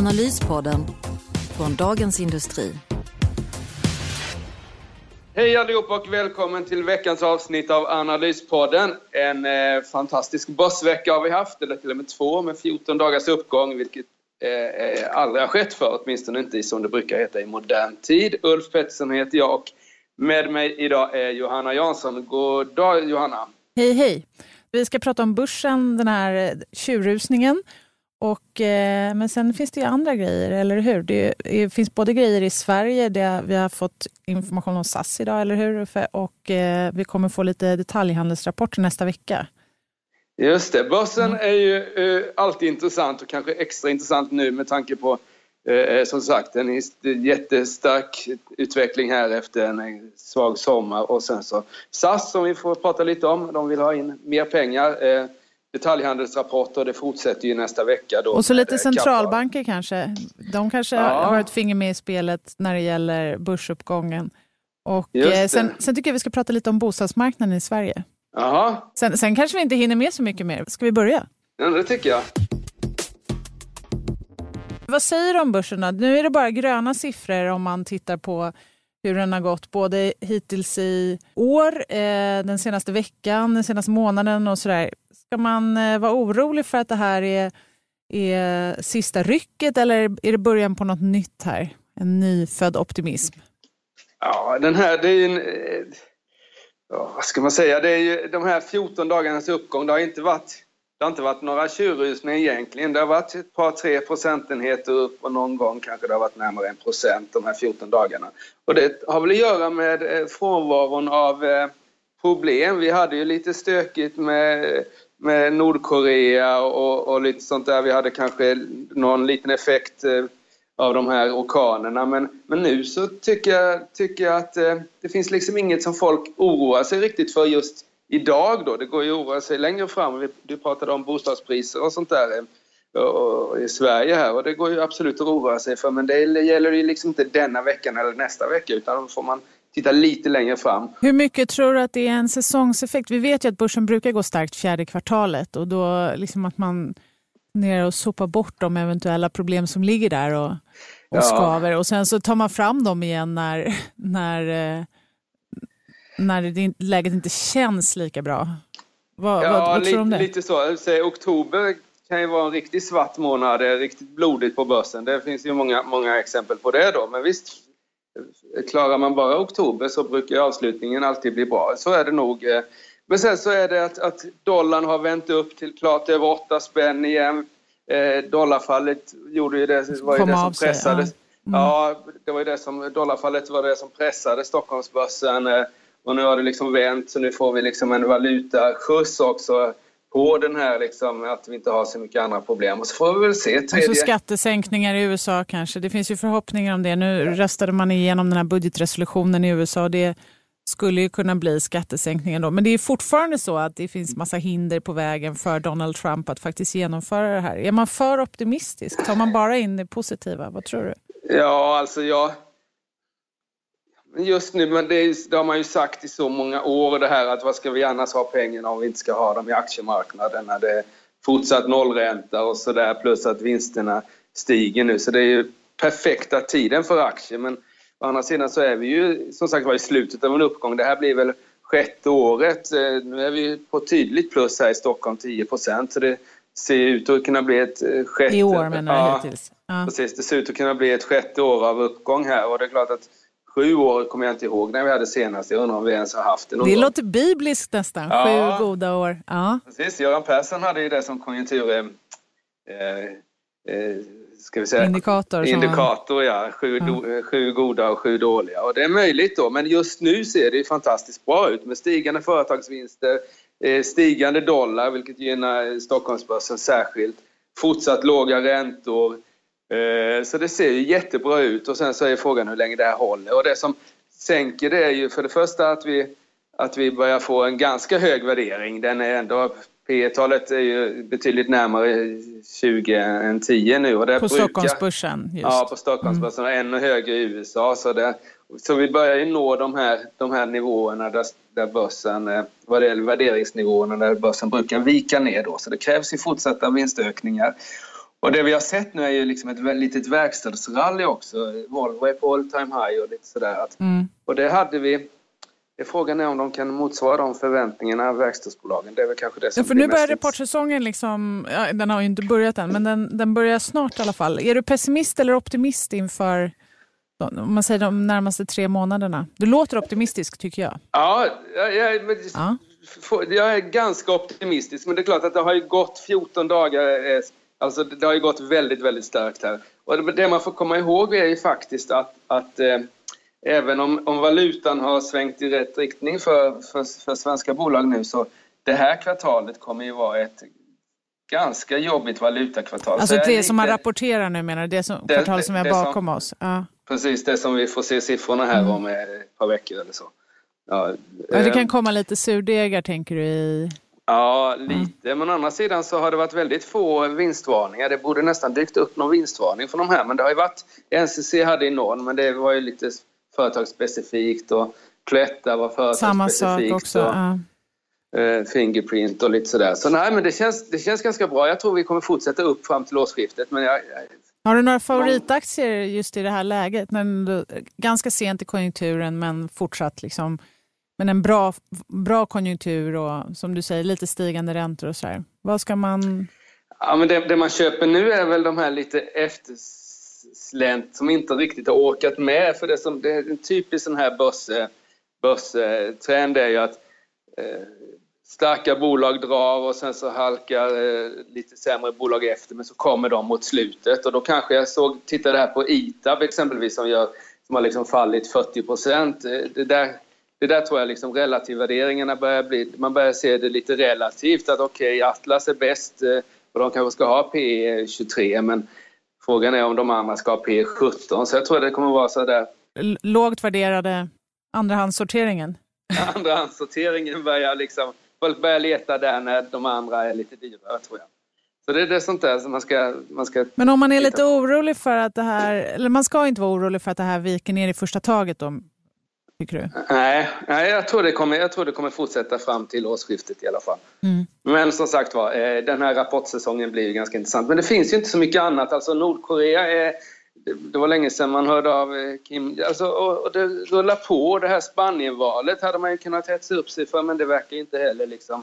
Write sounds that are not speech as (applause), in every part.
Analyspodden från Dagens Industri. Hej allihop och välkommen till veckans avsnitt av Analyspodden. En eh, fantastisk börsvecka har vi haft, eller till och med två med 14 dagars uppgång, vilket eh, aldrig har skett för åtminstone inte som det brukar heta i modern tid. Ulf Pettersson heter jag och med mig idag är Johanna Jansson. God dag Johanna! Hej hej! Vi ska prata om börsen, den här tjurrusningen och, eh, men sen finns det ju andra grejer, eller hur? Det, det finns både grejer i Sverige, det, vi har fått information om SAS idag, eller hur? Och eh, vi kommer få lite detaljhandelsrapporter nästa vecka. Just det, börsen mm. är ju eh, alltid intressant och kanske extra intressant nu med tanke på eh, som sagt en jättestark utveckling här efter en svag sommar och sen så SAS som vi får prata lite om, de vill ha in mer pengar. Eh, Detaljhandelsrapporter. Det fortsätter ju nästa vecka. Då och så lite centralbanker kanske. De kanske ja. har ett finger med i spelet när det gäller börsuppgången. Och eh, sen, sen, tycker jag vi ska prata lite om bostadsmarknaden i Sverige. Aha. Sen, sen kanske vi inte hinner med så mycket mer. Ska vi börja? Ja, det tycker jag. Vad säger du om börsen? Nu är det bara gröna siffror om man tittar på hur den har gått både hittills i år, eh, den senaste veckan, den senaste månaden och sådär. Ska man eh, vara orolig för att det här är, är sista rycket eller är det början på något nytt här? En nyfödd optimism? Ja, den här, det är ju en... Eh, vad ska man säga? Det är ju de här 14 dagarnas uppgång, det har inte varit, det har inte varit några tjurrusningar egentligen. Det har varit ett par, tre procentenheter upp och någon gång kanske det har varit närmare en procent de här 14 dagarna. Och det har väl att göra med eh, frånvaron av problem. Vi hade ju lite stökigt med med Nordkorea och, och lite sånt där. Vi hade kanske någon liten effekt eh, av de här orkanerna. Men, men nu så tycker jag, tycker jag att eh, det finns liksom inget som folk oroar sig riktigt för just idag då. Det går ju att oroa sig längre fram. Du pratade om bostadspriser och sånt där eh, i Sverige här och det går ju absolut att oroa sig för men det gäller ju liksom inte denna veckan eller nästa vecka utan då får man titta lite längre fram. Hur mycket tror du att det är en säsongseffekt? Vi vet ju att börsen brukar gå starkt fjärde kvartalet och då liksom att man ner och sopar bort de eventuella problem som ligger där och, och ja. skaver och sen så tar man fram dem igen när, när, eh, när det, läget inte känns lika bra. Vad, ja, vad, vad tror du om det? Lite så. Säg, oktober kan ju vara en riktigt svart månad, det är riktigt blodigt på börsen. Det finns ju många, många exempel på det då. Men visst, Klarar man bara oktober så brukar avslutningen alltid bli bra. Så är det nog. Eh. Men sen så är det att, att dollarn har vänt upp till klart över 8 spänn igen. Eh, dollarfallet gjorde ju det, var ju det som pressade. Ja. Mm. ja. det var ju det som, dollarfallet var det som pressade Stockholmsbörsen. Eh, och nu har det liksom vänt så nu får vi liksom en valutaskjuts också på den här liksom, att vi inte har så mycket andra problem. Och så får vi väl se. Tredje... Alltså skattesänkningar i USA kanske. Det finns ju förhoppningar om det. Nu röstade man igenom den här budgetresolutionen i USA och det skulle ju kunna bli skattesänkningar då. Men det är fortfarande så att det finns massa hinder på vägen för Donald Trump att faktiskt genomföra det här. Är man för optimistisk? Tar man bara in det positiva? Vad tror du? Ja, alltså jag Just nu, men det, det, har man ju sagt i så många år det här att vad ska vi annars ha pengarna om vi inte ska ha dem i aktiemarknaden när det är fortsatt nollränta och sådär plus att vinsterna stiger nu. Så det är ju perfekta tiden för aktier. Men å andra sidan så är vi ju som sagt var i slutet av en uppgång. Det här blir väl sjätte året. Eh, nu är vi på tydligt plus här i Stockholm, 10 procent. Så det ser ut att kunna bli ett eh, sjätte... I år menar du ja, hittills? Ja. Precis, det ser ut att kunna bli ett sjätte år av uppgång här och det är klart att Sju år kommer jag inte ihåg när vi hade senast. Jag undrar om vi ens har haft det någon Det gång. låter bibliskt nästan. Ja. Sju goda år. Ja. Precis. Göran Persson hade ju det som konjunktur... Eh, eh, ska vi säga? Indikator. Indikator, ja. Sju, ja. Do, eh, sju goda och sju dåliga. Och det är möjligt då, men just nu ser det fantastiskt bra ut med stigande företagsvinster, eh, stigande dollar, vilket gynnar Stockholmsbörsen särskilt, fortsatt låga räntor, Eh, så det ser ju jättebra ut och sen så är frågan hur länge det här håller. Och det som sänker det är ju för det första att vi, att vi börjar få en ganska hög värdering. Den är ändå, P talet är ju betydligt närmare 20 än 10 nu. Och det på brukar, Stockholmsbörsen? Just. Ja, på Stockholmsbörsen och ännu högre i USA. Så, det, så vi börjar ju nå de här, de här nivåerna där, där börsen, eh, vad det gäller värderingsnivåerna, där börsen brukar vika ner då. Så det krävs ju fortsatta vinstökningar. Och det vi har sett nu är ju liksom ett litet verkstadsrally också. Volvo är på all time high och lite sådär. Mm. Och det hade vi. Frågan är om de kan motsvara de förväntningarna av verkstadsbolagen. Det är väl kanske det som ja, för nu börjar rapportsäsongen liksom, ja, den har ju inte börjat än, men den, den börjar snart i alla fall. Är du pessimist eller optimist inför om man säger de närmaste tre månaderna? Du låter optimistisk tycker jag. Ja, jag, jag, ja. jag är ganska optimistisk, men det är klart att det har ju gått 14 dagar eh, Alltså det har ju gått väldigt, väldigt starkt här. Och det man får komma ihåg är ju faktiskt att, att eh, även om, om valutan har svängt i rätt riktning för, för, för svenska bolag nu så det här kvartalet kommer ju vara ett ganska jobbigt valutakvartal. Alltså det, det som man rapporterar nu menar du? Det som, kvartal som har bakom som, oss? Ja. Precis, det som vi får se siffrorna här mm. om ett par veckor eller så. Ja, ja, det kan eh, komma lite surdegar tänker du i Ja, lite. Men å andra sidan så har det varit väldigt få vinstvarningar. Det borde nästan dykt upp någon vinstvarning från de här. Men det har ju varit... NCC hade i någon, men det var ju lite företagsspecifikt och Cloetta var företagsspecifikt. Samma sak också. Och, ja. Eh, fingerprint och lite sådär. Så nej, men det känns, det känns ganska bra. Jag tror vi kommer fortsätta upp fram till årsskiftet. Men jag, jag... Har du några favoritaktier just i det här läget? När ganska sent i konjunkturen men fortsatt liksom men en bra, bra konjunktur och som du säger lite stigande räntor och så här. Vad ska man... Ja, men det, det man köper nu är väl de här lite efterslänt som inte riktigt har orkat med. För det, som, det är en typisk sån här börs, börstrend är ju att eh, starka bolag drar och sen så halkar eh, lite sämre bolag efter men så kommer de mot slutet och då kanske jag såg, tittade här på ITAB exempelvis som, gör, som har liksom fallit 40 procent. Eh, det där det där tror jag liksom relativvärderingarna börjar bli, man börjar se det lite relativt att okej, okay, Atlas är bäst eh, och de kanske ska ha P 23 men frågan är om de andra ska ha P 17 så jag tror det kommer vara så där. Lågt värderade andrahandssorteringen? (laughs) Andrahandssorteringen börjar liksom, folk börjar leta där när de andra är lite dyrare tror jag. Så det, det är sånt där som man ska, man ska Men om man är lite orolig för att det här, eller man ska inte vara orolig för att det här viker ner i första taget då, Tycker du? Nej, nej jag, tror det kommer, jag tror det kommer fortsätta fram till årsskiftet i alla fall. Mm. Men som sagt var, eh, den här rapportsäsongen blir ju ganska intressant. Men det finns ju inte så mycket annat. Alltså Nordkorea är... Det var länge sedan man hörde av eh, Kim. Alltså, och, det rullar på. Det här Spanienvalet hade man ju kunnat hetsa upp sig för men det verkar inte heller liksom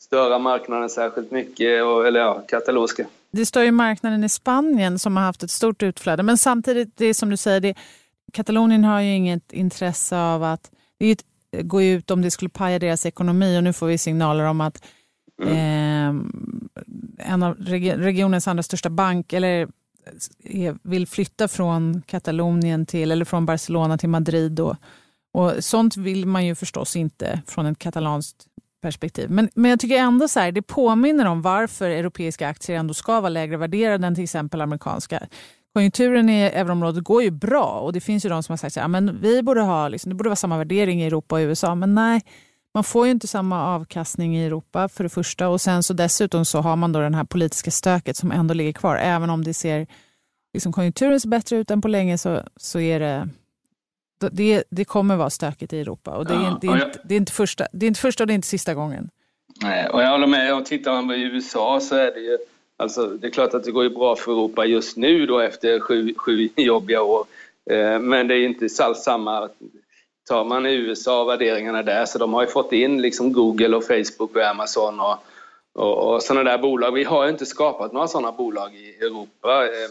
störa marknaden särskilt mycket. Och, eller ja, katalonska. Det stör ju marknaden i Spanien som har haft ett stort utflöde. Men samtidigt, det som du säger, det Katalonien har ju inget intresse av att det gå ut om det skulle paja deras ekonomi och nu får vi signaler om att mm. eh, en av regionens andra största bank eller eh, vill flytta från Katalonien till, eller från Barcelona till Madrid. Och, och sånt vill man ju förstås inte från ett katalanskt perspektiv. Men, men jag tycker ändå så här, det påminner om varför europeiska aktier ändå ska vara lägre värderade än till exempel amerikanska konjunkturen i euroområdet går ju bra och det finns ju de som har sagt att vi borde ha, liksom, det borde vara samma värdering i Europa och USA. Men nej, man får ju inte samma avkastning i Europa för det första och sen så dessutom så har man då den här politiska stöket som ändå ligger kvar. Även om det ser, liksom konjunkturen ser bättre ut än på länge så, så är det det, det kommer vara stökigt i Europa och det är, ja, det, är jag, inte, det, är inte första, det är inte första och det är inte sista gången. Nej, och jag håller med. Och tittar man på USA så är det ju Alltså, det är klart att det går ju bra för Europa just nu då efter sju, sju jobbiga år. Eh, men det är inte alls samma. Tar man i USA värderingarna där så de har ju fått in liksom Google och Facebook och Amazon och, och, och sådana där bolag. Vi har ju inte skapat några sådana bolag i Europa eh,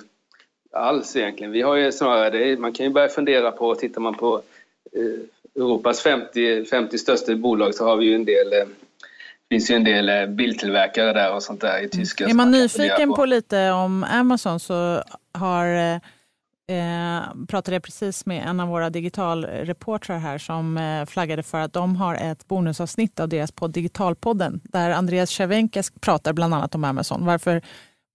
alls egentligen. Vi har ju snarare det, man kan ju börja fundera på, tittar man på eh, Europas 50, 50 största bolag så har vi ju en del eh, finns ju en del eh, biltillverkare där och sånt där i Tyskland. Är man nyfiken på. på. lite om Amazon så har eh, pratade jag precis med en av våra digitalreportrar här som eh, flaggade för att de har ett bonusavsnitt av deras podd Digitalpodden där Andreas Cervenka pratar bland annat om Amazon. Varför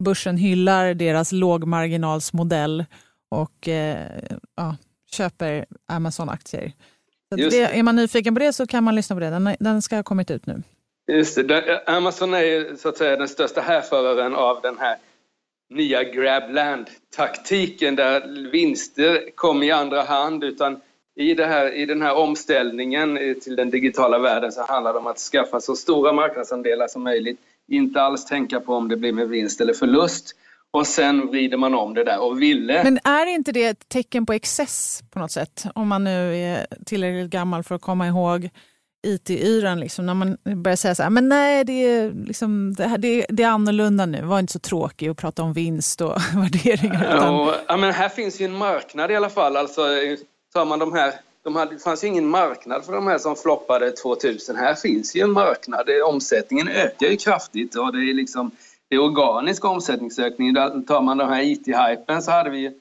börsen hyllar deras lågmarginalsmodell och eh, ja, köper Amazon-aktier. är man nyfiken på det så kan man lyssna på det. Den, den ska ha kommit ut nu. Just det. Amazon är så att säga den största härföraren av den här nya grabland-taktiken där vinster kom i andra hand utan i, det här, i den här omställningen till den digitala världen så handlar det om att skaffa så stora marknadsandelar som möjligt. Inte alls tänka på om det blir med vinst eller förlust. Och sen vrider man om det där och ville... Men är inte det ett tecken på excess på något sätt? Om man nu är tillräckligt gammal för att komma ihåg IT-yran, liksom, när man börjar säga så här, men nej, det är, liksom, det, här, det, det är annorlunda nu. Var inte så tråkig att prata om vinst och (laughs) värderingar. Utan... Ja, men här finns ju en marknad i alla fall. Alltså, tar man de här, de hade, det fanns ju ingen marknad för de här som floppade 2000. Här finns ju en marknad. Omsättningen ökar ju kraftigt och det är liksom det är organisk omsättningsökning. Tar man den här IT-hypen så hade vi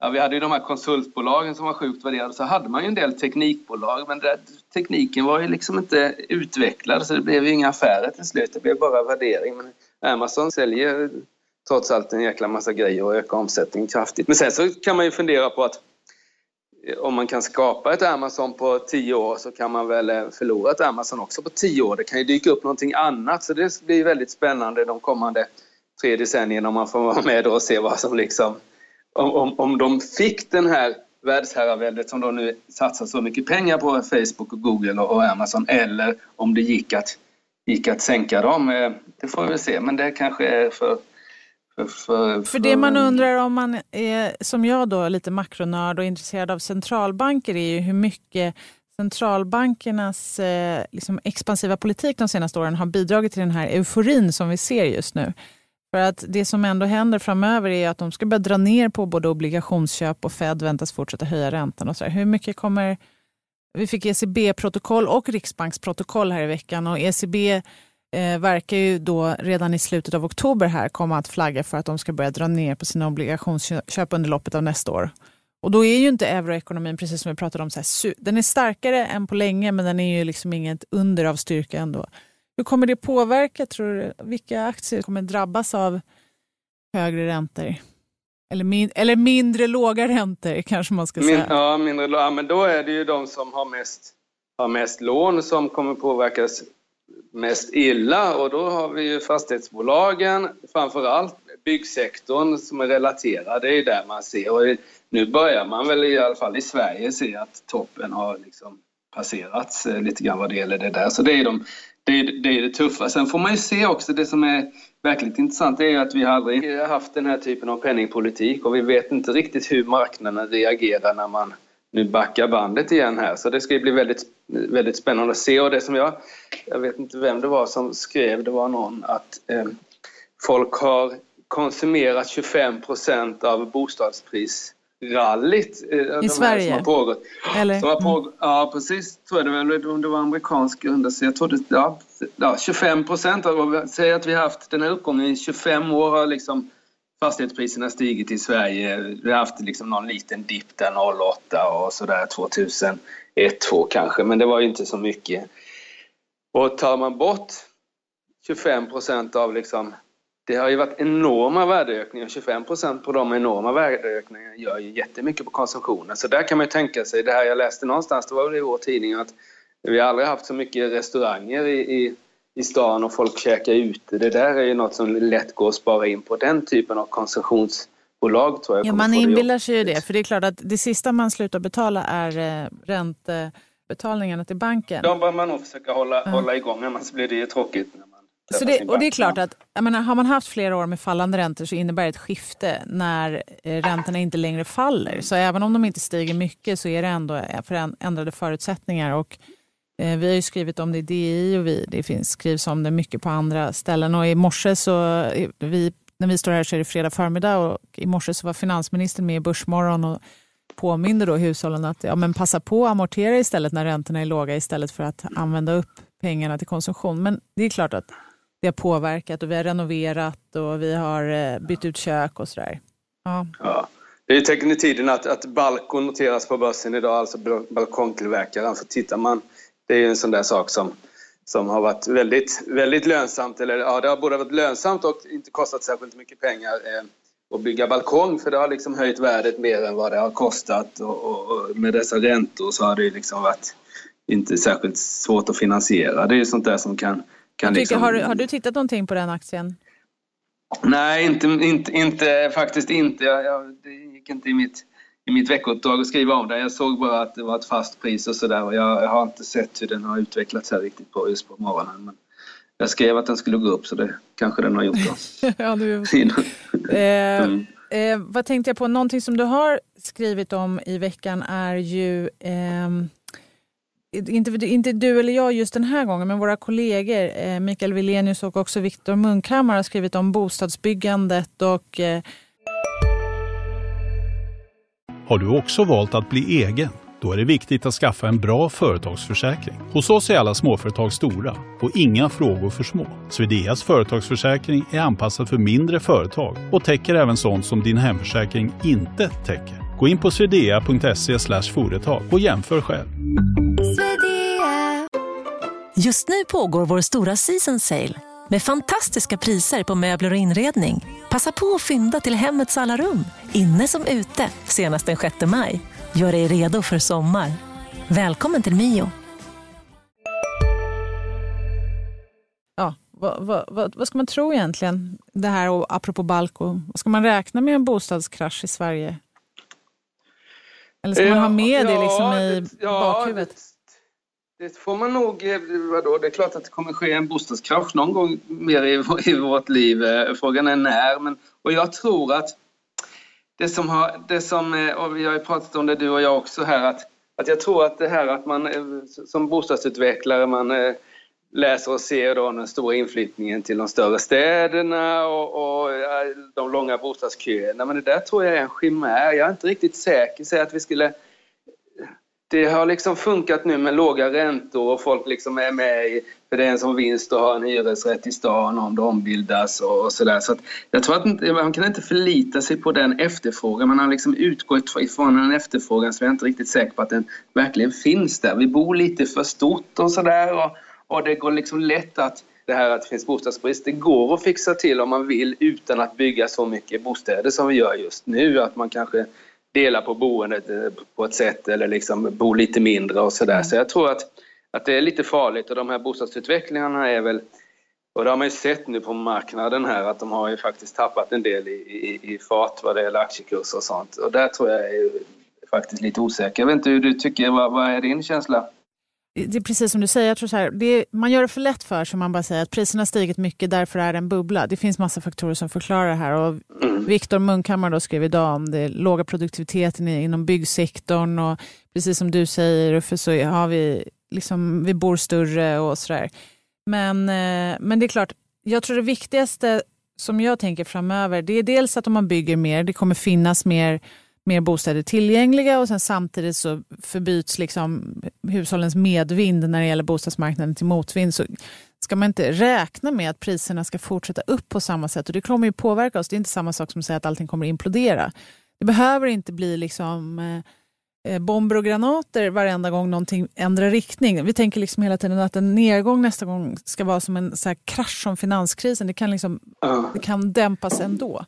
Ja, vi hade ju de här konsultbolagen som var sjukt värderade. Så hade man ju en del teknikbolag men där, tekniken var ju liksom inte utvecklad så det blev ju inga affärer till slut. Det blev bara värdering. Men Amazon säljer trots allt en jäkla massa grejer och ökar omsättningen kraftigt. Men sen så kan man ju fundera på att eh, om man kan skapa ett Amazon på tio år så kan man väl eh, förlora ett Amazon också på tio år. Det kan ju dyka upp någonting annat så det blir väldigt spännande de kommande tre decennierna om man får vara med och se vad som liksom om, om, om de fick den här världsherraväldet som de nu satsar så mycket pengar på Facebook och Google och, Amazon eller om det gick att, gick att sänka dem. Eh, det får vi väl se men det kanske är för för, för, för, det man undrar om man är, som jag då, lite makronörd och intresserad av centralbanker är ju hur mycket centralbankernas eh, liksom expansiva politik de senaste åren har bidragit till den här euforin som vi ser just nu. För att det som ändå händer framöver är att de ska börja dra ner på både obligationsköp och Fed väntas fortsätta höja räntan. Och så. Hur mycket kommer... Vi fick ECB-protokoll och riksbanksprotokoll här i veckan och ECB eh, verkar ju då redan i slutet av oktober här komma att flagga för att de ska börja dra ner på sina obligationsköp under loppet av nästa år. Och då är ju inte euroekonomin, precis som vi pratade om, så här, den är starkare än på länge men den är ju liksom inget under av styrka ändå. Hur kommer det påverka, tror du? Vilka aktier kommer drabbas av högre räntor? Eller, min, eller mindre låga räntor kanske man ska säga. Min, ja, mindre ja, men då är det ju de som har mest, har mest lån som kommer påverkas mest illa och då har vi ju fastighetsbolagen, framför allt byggsektorn som är relaterad, det är där man ser. Och nu börjar man väl i alla fall i Sverige se att toppen har liksom passerats eh, lite grann vad det gäller det där. Så det är de det är, det är det tuffa. Sen får man ju se också, det som är verkligt intressant är att vi aldrig haft den här typen av penningpolitik och vi vet inte riktigt hur marknaden reagerar när man nu backar bandet igen här. Så det ska bli väldigt, väldigt spännande att se. Och det som jag, jag vet inte vem det var som skrev, det var någon att eh, folk har konsumerat 25 procent av bostadspris rallyt. Eh, I Sverige? Som har pågått. Eller? Som har pågått, mm. Ja, precis. Tror jag det väl. Om det var amerikansk undersökning. Jag trodde, ja, ja, 25 procent. Säg att vi har haft den här uppgången i 25 år har liksom fastighetspriserna stigit i Sverige. Vi har haft liksom någon liten dipp där 08 och sådär 2001, 2002 kanske. Men det var ju inte så mycket. Och tar man bort 25 procent av liksom det har ju varit enorma värdeökningar. 25 procent på de enorma värdeökningarna gör ju jättemycket på konsumtionen. Så där kan man ju tänka sig, det här jag läste någonstans, det var väl i vår tidning, att vi har aldrig haft så mycket restauranger i, i, i stan och folk käkar ute. Det där är ju något som lätt går att spara in på. Den typen av konsumtionsbolag tror jag ja, Man inbillar sig ju det, för det är klart att det sista man slutar betala är eh, räntebetalningarna till banken. De bör man nog försöka hålla, mm. hålla igång, annars blir det ju tråkigt. Så det, och det är klart att menar, har man haft flera år med fallande räntor så innebär det ett skifte när eh, räntorna inte längre faller. Så även om de inte stiger mycket så är det ändå ändrade förutsättningar. Och, eh, vi har ju skrivit om det i DI och vi, det finns, skrivs om det mycket på andra ställen. Och i morse så, eh, vi, när vi står här så är det fredag förmiddag och i morse så var finansministern med i Börsmorgon och påminde då hushållen att ja, men passa på att amortera istället när räntorna är låga istället för att använda upp pengarna till konsumtion. Men det är klart att det har påverkat och vi har renoverat och vi har eh, bytt ut kök och sådär. Ja. ja. Det är tecken i tiden att, att Balkon noteras på börsen idag, alltså balkongtillverkaren. För tittar man, det är ju en sån där sak som, som har varit väldigt, väldigt lönsamt. Eller, ja, det har både varit lönsamt och inte kostat särskilt mycket pengar eh, att bygga balkong för det har liksom höjt värdet mer än vad det har kostat och, och, och med dessa räntor så har det liksom varit inte särskilt svårt att finansiera. Det är ju sånt där som kan kan tycker, liksom... har, du, har du tittat någonting på den aktien? Nej, inte, inte, inte faktiskt inte. Jag, jag, det gick inte i mitt, i mitt veckouppdrag att skriva om det. Jag såg bara att det var ett fast pris och sådär jag, jag, har inte sett hur den har utvecklats här riktigt på, just på morgonen. Men jag skrev att den skulle gå upp så det kanske den har gjort då. (laughs) ja, du... (laughs) eh, mm. eh, vad tänkte jag på? Någonting som du har skrivit om i veckan är ju eh, inte, inte du eller jag just den här gången, men våra kollegor eh, Mikael Wilenius och också Viktor Munkhammar har skrivit om bostadsbyggandet och... Eh... Har du också valt att bli egen? Då är det viktigt att skaffa en bra företagsförsäkring. Hos oss är alla småföretag stora och inga frågor för små. Swedeas företagsförsäkring är anpassad för mindre företag och täcker även sånt som din hemförsäkring inte täcker. Gå in på swedea.se företag och jämför själv. Just nu pågår vår stora season sale med fantastiska priser på möbler och inredning. Passa på att fynda till hemmets alla rum, inne som ute, senast den 6 maj. Gör dig redo för sommar. Välkommen till Mio. Ja, vad, vad, vad, vad, ska man tro egentligen? Det här och apropå Balko, vad ska man räkna med en bostadskrasch i Sverige? Eller ska man ha med det liksom i ja, bakhuvudet? Det, får man nog, eh, vadå, det är klart att det kommer ske en bostadskrasch någon gång mer i, i vårt liv. Eh, frågan är när. Men, och jag tror att det som har, det som, eh, och vi har ju pratat om det du och jag också här, att, att jag tror att det här att man som bostadsutvecklare, man läser och ser då den stora inflyttningen till de större städerna och, och de långa bostadsköerna. Men det där tror jag är en chimär. Jag är inte riktigt säker. Säg att vi skulle... Det har liksom funkat nu med låga räntor och folk liksom är med i... För det är en som vinst att ha en hyresrätt i stan om det ombildas och, och sådär. Så jag tror att man kan inte förlita sig på den efterfrågan. Man har liksom utgått ifrån en efterfrågan så jag är inte riktigt säker på att den verkligen finns där. Vi bor lite för stort och sådär. Och, och det går liksom lätt att det här att det finns bostadsbrist, det går att fixa till om man vill utan att bygga så mycket bostäder som vi gör just nu. Att man kanske dela på boendet eh, på ett sätt eller liksom bo lite mindre och sådär. Så jag tror att, att det är lite farligt och de här bostadsutvecklingarna är väl och det har man ju sett nu på marknaden här att de har ju faktiskt tappat en del i, i, i fart vad det gäller aktiekurser och sånt. Och där tror jag är faktiskt lite osäker. Jag vet inte hur du tycker, vad, vad är din känsla? Det är precis som du säger, jag tror så här, det, man gör det för lätt för sig om man bara säger att priserna har stigit mycket, därför är det en bubbla. Det finns massa faktorer som förklarar det här. Och Viktor Munkhammar då skrev idag om det låga produktiviteten inom byggsektorn och precis som du säger, för så har vi, liksom, vi bor större och sådär. Men, eh, men det är klart, jag tror det viktigaste som jag tänker framöver, det är dels att om man bygger mer, det kommer finnas mer mer bostäder tillgängliga och sen samtidigt så förbyts liksom hushållens medvind när det gäller bostadsmarknaden till motvind så ska man inte räkna med att priserna ska fortsätta upp på samma sätt och det kommer ju påverka oss. Det är inte samma sak som att säga att allting kommer implodera. Det behöver inte bli liksom eh, eh, bomber och granater varenda gång någonting ändrar riktning. Vi tänker liksom hela tiden att en nedgång nästa gång ska vara som en så krasch som finanskrisen. Det kan, liksom, det kan dämpas ändå.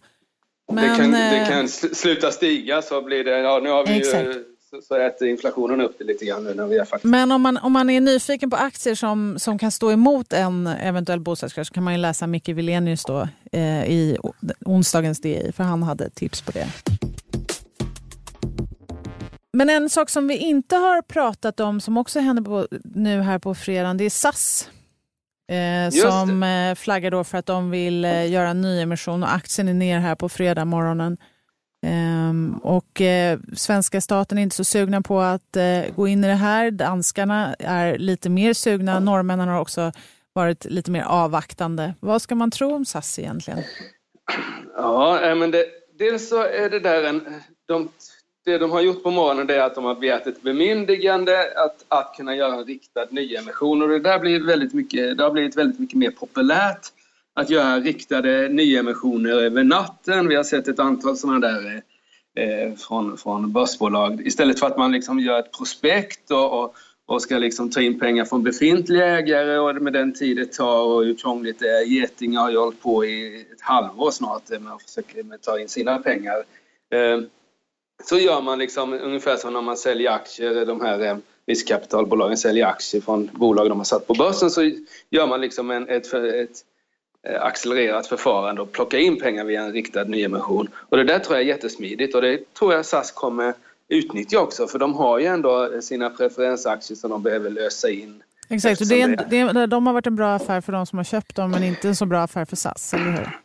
Men, det, kan, det eh, kan sluta stiga så blir det, ja nu har vi exakt. ju så, äter inflationen upp det lite grann nu när vi är faktiskt... Men om man, om man är nyfiken på aktier som, som kan stå emot en eventuell bostadskrasch så kan man ju läsa Micke Wilenius då, eh, i onsdagens DI, för han hade tips på det. Men en sak som vi inte har pratat om som också händer på, nu här på fredagen, det är SAS. Eh, som eh, flaggar då för att de vill eh, göra en nyemission och aktien är ner här på fredag morgonen. Och eh, svenska staten är inte så sugna på att eh, gå in i det här. Danskarna är lite mer sugna. Norrmännen har också varit lite mer avvaktande. Vad ska man tro om SAS egentligen? Ja, men det, dels så är det där en... De det de har gjort på morgonen är att de har begärt ett bemyndigande att, att kunna göra en riktad nyemission och det där blir väldigt mycket, det har blivit väldigt mycket mer populärt att göra riktade nyemissioner över natten. Vi har sett ett antal sådana där eh, från, från börsbolag istället för att man liksom gör ett prospekt och, och, och ska liksom ta in pengar från befintliga ägare och med den tid det tar och hur krångligt det är. Getinge har ju hållit på i ett halvår snart med att försöka ta in sina pengar. Eh, så gör man liksom ungefär som när man säljer aktier, de här eh, riskkapitalbolagen säljer aktier från bolag de har satt på börsen så gör man liksom en, ett, ett eh, accelererat förfarande och plockar in pengar via en riktad nyemission. Och det där tror jag är jättesmidigt och det tror jag SAS kommer utnyttja också för de har ju ändå sina preferensaktier som de behöver lösa in. Exakt, och det är, det, de har varit en bra affär för de som har köpt dem men inte en så bra affär för SAS, eller hur?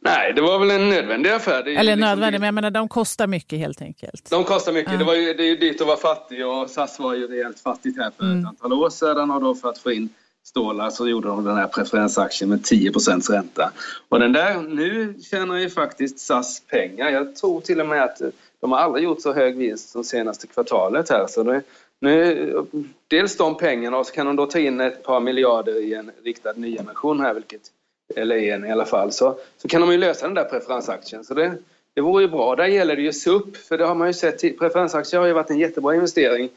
Nej, det var väl en nödvändig affär. Eller liksom nödvändig, men jag menar de kostar mycket helt enkelt. De kostar mycket. Ja. Det, var ju, det är ju dyrt att vara fattig och SAS var ju rejält fattigt här för mm. ett antal år sedan och då för att få in stålar så gjorde de den här preferensaktien med 10 ränta. Och den där, nu tjänar ju faktiskt SAS pengar. Jag tror till och med att de har aldrig gjort så hög vinst som senaste kvartalet här. Så det, nu, dels de pengarna och så kan de då ta in ett par miljarder i en riktad nyemission här, vilket, eller en i alla fall, så, så kan de ju lösa den där preferensaktien. Så det, det vore ju bra. Där gäller det ju SUP, för det har man ju sett. Preferensaktier har ju varit en jättebra investering.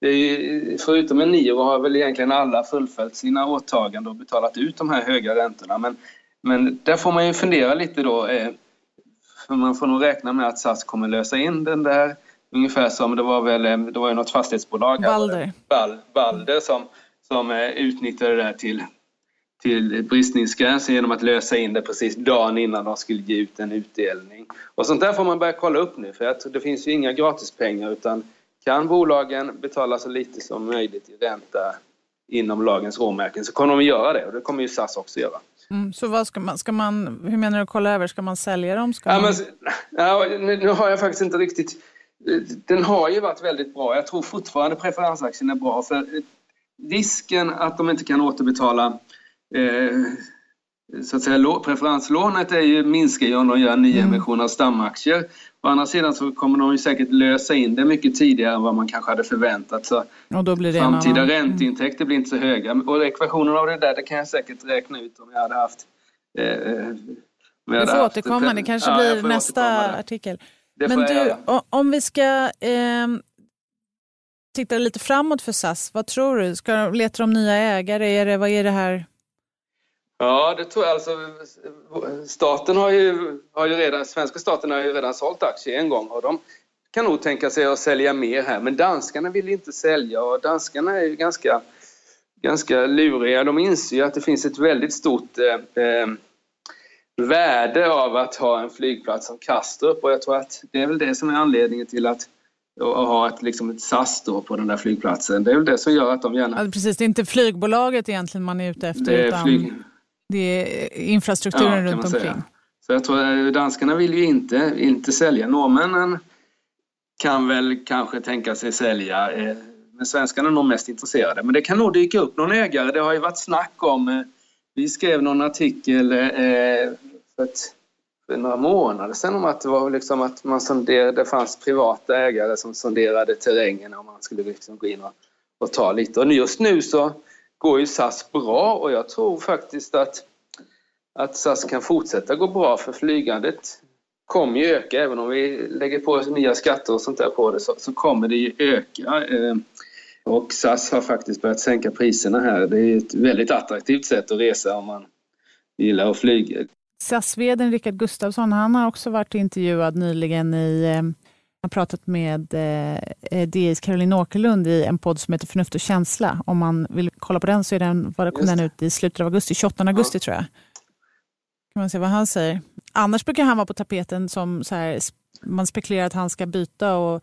Ju, förutom en nio har väl egentligen alla fullföljt sina åtaganden och betalat ut de här höga räntorna. Men, men där får man ju fundera lite då. Eh, för man får nog räkna med att SAS kommer lösa in den där ungefär som det var väl eh, det var ju något fastighetsbolag Balder. Bal, Balder som, som eh, utnyttjade det där till, till bristningsgränsen genom att lösa in det precis dagen innan de skulle ge ut en utdelning. Och sånt där får man börja kolla upp nu för att det finns ju inga gratispengar utan kan bolagen betala så lite som möjligt i ränta inom lagens råmärken så kommer de att göra det och det kommer ju SAS också göra. Mm, så vad ska man, ska man, hur menar du kolla över? Ska man sälja dem? Ska ja, man... men, ja, nu, har jag faktiskt inte riktigt... Den har ju varit väldigt bra. Jag tror fortfarande preferensaktien är bra för risken att de inte kan återbetala så att säga, preferenslånet är ju, minskar ju om de gör nyemission av stamaktier. Å andra sidan så kommer de ju säkert lösa in det mycket tidigare än vad man kanske hade förväntat sig. Det Framtida annan... ränteintäkter blir inte så höga. Och ekvationen av det där det kan jag säkert räkna ut om jag hade haft... Eh, eh du får återkomma, det kanske ja, blir nästa artikel. Men du, om vi ska eh, titta lite framåt för SAS, vad tror du? Ska, letar de nya ägare? Är det, vad är det här? Ja, det tror jag. Alltså, staten har ju, har ju redan, svenska staten har ju redan sålt aktier en gång och de kan nog tänka sig att sälja mer här. Men danskarna vill inte sälja och danskarna är ju ganska, ganska luriga. De inser ju att det finns ett väldigt stort eh, eh, värde av att ha en flygplats som Kastrup och jag tror att det är väl det som är anledningen till att och ha ett, liksom ett SAS då på den där flygplatsen. Det är väl det som gör att de gärna... Ja, precis, det är inte flygbolaget egentligen man är ute efter. Det är utan... flyg det är infrastrukturen ja, runt omkring. Säga. Så jag tror att danskarna vill ju inte, inte sälja. Norrmännen kan väl kanske tänka sig sälja. Eh, men svenskarna är nog mest intresserade. Men det kan nog dyka upp någon ägare. Det har ju varit snack om... Eh, vi skrev någon artikel eh, för, ett, för några månader sedan om att det var liksom att man sonderade, det fanns privata ägare som sonderade terrängen om man skulle liksom gå in och, och ta lite. Och just nu så går ju SAS bra och jag tror faktiskt att, att SAS kan fortsätta gå bra för flygandet kommer ju öka även om vi lägger på nya skatter och sånt där på det så, så kommer det ju öka. Ehm, och SAS har faktiskt börjat sänka priserna här. Det är ett väldigt attraktivt sätt att resa om man gillar att flyga. SAS-vdn Rickard Gustafsson han har också varit intervjuad nyligen i eh, har pratat med eh, eh DIs Caroline Åkerlund i en podd som heter Förnuft och känsla. Om man vill kolla på den så är den, var kom den ut i slutet av augusti, 28 augusti ja. tror jag. Kan man se vad han säger. Annars brukar han vara på tapeten som så här, man spekulerar att han ska byta och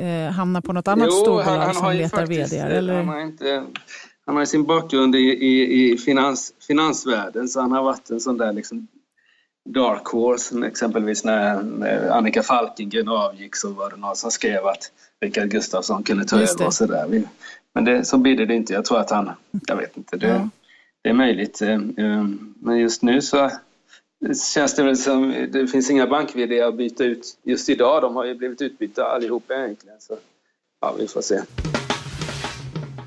eh, hamna på något annat jo, storbolag han, som letar vd. Eh, eller? Han, har inte, han har sin bakgrund i, i, i finans, finansvärlden så han har varit en sån där liksom Dark Horse, exempelvis när Annika Falkengren avgick så var det någon som skrev att Rickard Gustafsson kunde ta över och sådär. Men det, så blir det inte. Jag tror att han, jag vet inte, det, mm. det är möjligt. Eh, eh, men just nu så känns det väl som, det finns inga bank att byta ut just idag. De har ju blivit utbytta allihopa egentligen. Så ja, vi får se.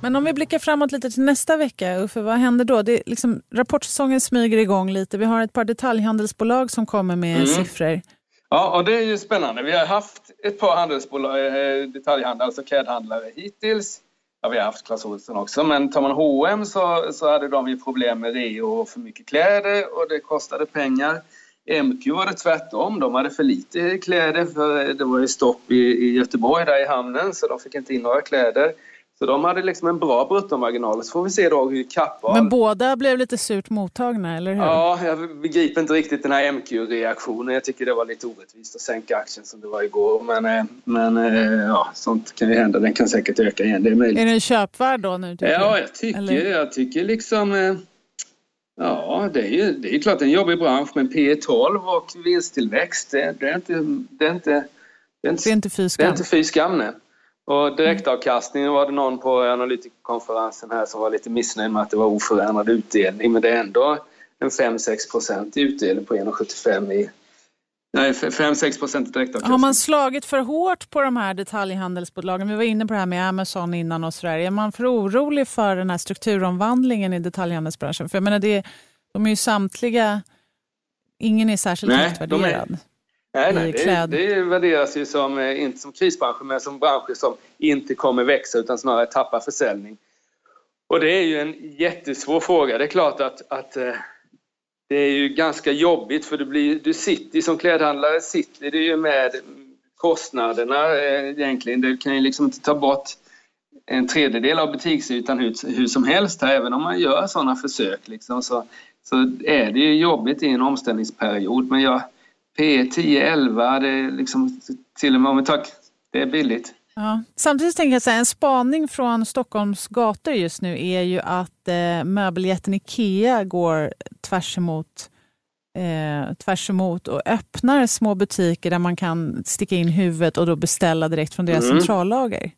Men om vi blickar framåt lite till nästa vecka, Uffe, vad händer då? Det liksom, rapportsäsongen smyger igång lite. Vi har ett par detaljhandelsbolag som kommer med mm. siffror. Ja, och det är ju spännande. Vi har haft ett par handelsbolag, eh, detaljhandlare, alltså klädhandlare hittills. Ja, vi har haft Clas Ohlson också, men tar man H&M så, så hade de ju problem med reo och för mycket kläder och det kostade pengar. MQ var det tvärtom, de hade för lite kläder för det var ju stopp i, i Göteborg där i hamnen så de fick inte in några kläder. Så de hade liksom en bra bruttomarginal. Så får vi se då hur Kappahl... Men båda blev lite surt mottagna, eller hur? Ja, jag begriper inte riktigt den här MQ-reaktionen. Jag tycker det var lite orättvist att sänka aktien som det var igår. Men, eh, men eh, ja, sånt kan ju hända. Den kan säkert öka igen. Det är möjligt. Är den köpvärd då nu? Ja, jag tycker, jag tycker liksom... Eh, ja, det är ju det är klart en jobbig bransch, men P 12 och vinsttillväxt, det, det, är inte... Det är inte, det är inte, det är inte fy skam. Det är inte fy skam, nej. Och direktavkastningen var det någon på analytikerkonferensen här som var lite missnöjd med att det var oförändrad utdelning. Men det är ändå en 5-6 procent i utdelning på 1,75 i Nej, 5-6 procent direktavkastning. Har man slagit för hårt på de här detaljhandelsbolagen? Vi var inne på det här med Amazon innan och sådär. Är man för orolig för den här strukturomvandlingen i detaljhandelsbranschen? För jag menar, det, de är ju samtliga... Ingen är särskilt Nej, högt värderad. De Nej, nej det, det värderas ju som, eh, inte som krisbranscher men som branscher som inte kommer växa utan snarare tappa försäljning. Och det är ju en jättesvår fråga. Det är klart att, att eh, det är ju ganska jobbigt för du, blir, du sitter som klädhandlare sitter du ju med kostnaderna eh, egentligen. Du kan ju liksom inte ta bort en tredjedel av butiksytan hur, hur som helst här, även om man gör sådana försök. Liksom, så, så är det ju jobbigt i en omställningsperiod. Men jag, P10, 11, det är liksom till och med om vi tar, det är billigt. Ja. Samtidigt tänker jag så här, en spaning från Stockholms gator just nu är ju att eh, möbeljätten Ikea går tvärs emot, eh, tvärs emot och öppnar små butiker där man kan sticka in huvudet och då beställa direkt från deras mm. centrallager.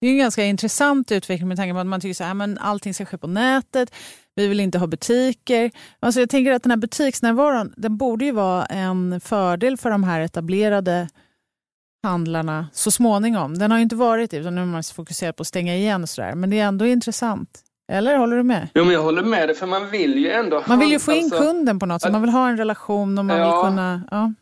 Det är en ganska intressant utveckling med tanke på att man tycker att allting ska ske på nätet. Vi vill inte ha butiker. Alltså jag tänker att den här butiksnärvaron den borde ju vara en fördel för de här etablerade handlarna så småningom. Den har ju inte varit det, utan nu har man fokuserat på att stänga igen och sådär. Men det är ändå intressant. Eller håller du med? Jo, men jag håller med dig, för man vill ju ändå... Man vill ju få in alltså, kunden på något sätt. Man vill ha en relation och man ja, vill kunna... Ja.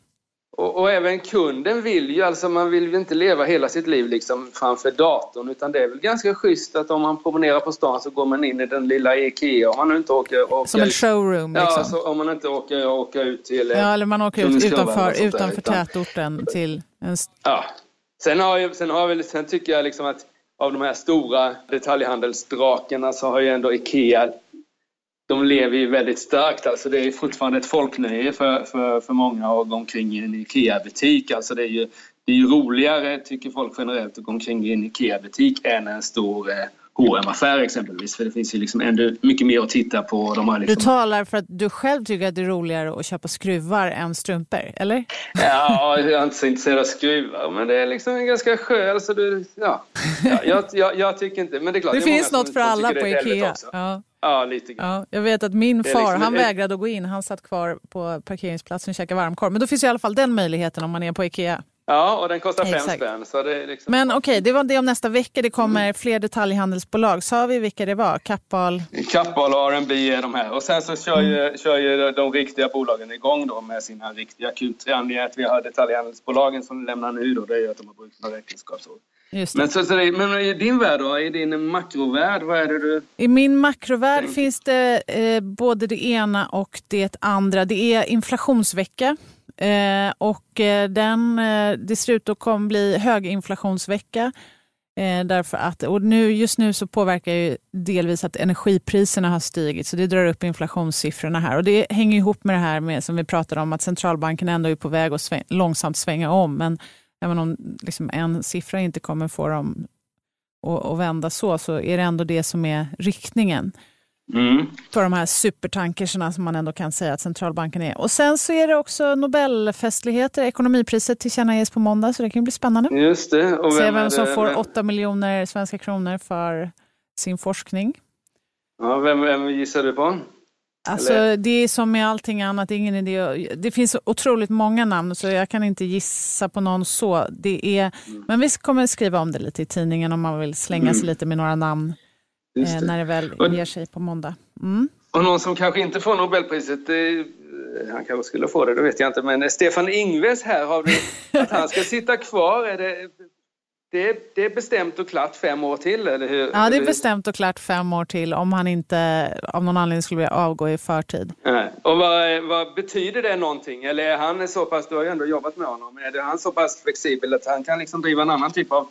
Och, och, även kunden vill ju, alltså man vill ju inte leva hela sitt liv liksom framför datorn utan det är väl ganska schysst att om man promenerar på stan så går man in i den lilla IKEA om man inte åker... åker Som en showroom liksom? Ja, om man inte åker, åker ut till... Ja, eller man åker ut utanför, utanför tätorten till en... Ja. Sen, har jag, sen, har jag, sen tycker jag liksom att av de här stora detaljhandelsdrakarna så har ju ändå IKEA de lever ju väldigt starkt. Alltså det är fortfarande ett folknöje för, för, för många att gå omkring i en IKEA-butik. Alltså det är ju det är ju roligare, tycker folk generellt, att gå omkring i en IKEA-butik än en stor eh, hm affär exempelvis. För det finns ju liksom ändå mycket mer att titta på. De har liksom... Du talar för att du själv tycker att det är roligare att köpa skruvar än strumpor, eller? Ja, jag är inte så intresserad av skruvar, men det är liksom en ganska skön... Alltså du, ja. ja jag, jag, jag, tycker inte... Men det är klart, det, det finns något för alla på IKEA. Ja. Ja, lite grann. Ja, jag vet att min far liksom han vägrade att gå in. Han satt kvar på parkeringsplatsen och käkade varmkorv. Men då finns i alla fall den möjligheten om man är på Ikea. Ja, och den kostar fem spänn. Så det liksom... Men okej, okay, det var det om nästa vecka. Det kommer mm. fler detaljhandelsbolag. Sa vi vilka det var? Kappahl? Kappahl och R&B är de här. Och sen så kör ju, mm. kör ju de riktiga bolagen igång då med sina riktiga Q3. Anledningen att vi har detaljhandelsbolagen som lämnar nu då, det är ju att de har brutit några räkenskapsår. Men, så, så det, men i din värld då, i din makrovärld, vad är det du... I min makrovärld tänker? finns det eh, både det ena och det andra. Det är inflationsvecka. Eh, och eh, den, eh, det ser ut att kommer bli höginflationsvecka. Eh, därför att, och nu, just nu så påverkar ju delvis att energipriserna har stigit, så det drar upp inflationssiffrorna här. Och Det hänger ihop med det här med, som vi pratade om, att centralbanken ändå är på väg att sväng, långsamt svänga om. Men även om liksom en siffra inte kommer få dem att, vända så, så är det ändå det som är riktningen. Mm. För de här supertankerserna som man ändå kan säga att centralbanken är. Och sen så är det också Nobelfestligheter. Ekonomipriset tillkännages på måndag så det kan bli spännande. Just det. Och vem Se vem som får 8 miljoner svenska kronor för sin forskning. Ja, vem, vem gissar du på? Alltså, det är som med allting annat, det, ingen idé. det finns otroligt många namn så jag kan inte gissa på någon så. Det är, mm. Men vi kommer skriva om det lite i tidningen om man vill slänga mm. sig lite med några namn eh, när det väl och, ger sig på måndag. Mm. Och någon som kanske inte får Nobelpriset, det, han kanske skulle få det, det vet jag inte, men Stefan Ingves här, har du, (laughs) att han ska sitta kvar, är det det, det är bestämt och klart fem år till, eller hur? Ja, det är bestämt och klart fem år till om han inte av någon anledning skulle vilja avgå i förtid. Nej. Och vad, vad, betyder det någonting? Eller är han så pass, du har ju ändå jobbat med honom, är det han så pass flexibel att han kan liksom driva en annan typ av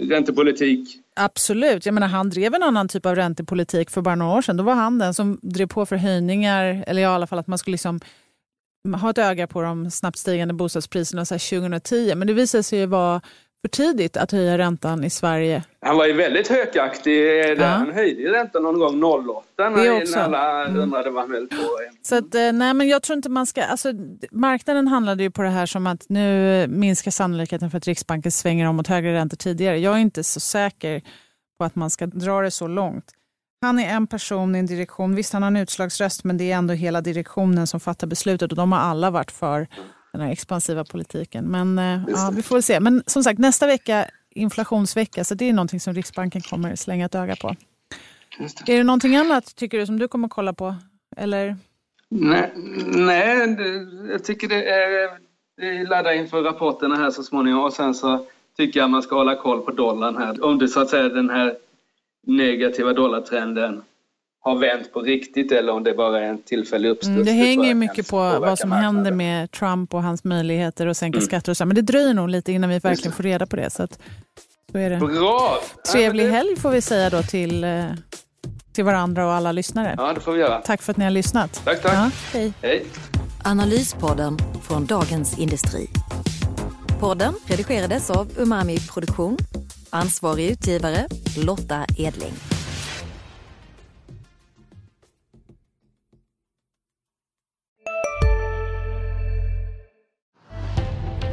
räntepolitik? Absolut. Jag menar, han drev en annan typ av räntepolitik för bara några år sedan. Då var han den som drev på för höjningar, eller i alla fall att man skulle liksom ha ett öga på de snabbt stigande bostadspriserna så 2010. Men det visade sig ju vara för tidigt att höja räntan i Sverige. Han var ju väldigt hökaktig. Ja. Han höjde räntan någon gång 08 när, när alla mm. undrade vad han höll på Så att, eh, nej, men jag tror inte man ska... Alltså, marknaden handlade ju på det här som att nu minskar sannolikheten för att Riksbanken svänger om mot högre räntor tidigare. Jag är inte så säker på att man ska dra det så långt. Han är en person i en direktion. Visst, han har en utslagsröst, men det är ändå hela direktionen som fattar beslutet och de har alla varit för den här expansiva politiken. Men eh, ja, vi får väl se. Men som sagt, nästa vecka inflationsvecka, så det är någonting som Riksbanken kommer slänga ett öga på. Det. Är det någonting annat, tycker du, som du kommer kolla på? Eller? Nej, nej jag tycker det är... Vi laddar inför rapporterna här så småningom och sen så tycker jag man ska hålla koll på dollarn här. Om det så att säga den här negativa dollartrenden har vänt på riktigt eller om det bara är en tillfällig uppstuds. Mm, det hänger mycket på vad som marknaden. händer med Trump och hans möjligheter att sänka mm. skatter och så. Men det dröjer nog lite innan vi verkligen får reda på det. Så, att, så är det. Bra! Trevlig helg får vi säga då till, eh, till varandra och alla lyssnare. Ja, det får vi göra. Tack för att ni har lyssnat. Tack, tack. Ja, hej. hej. Analyspodden från Dagens Industri. Podden redigerades av Umami Produktion. Ansvarig utgivare Lotta Edling.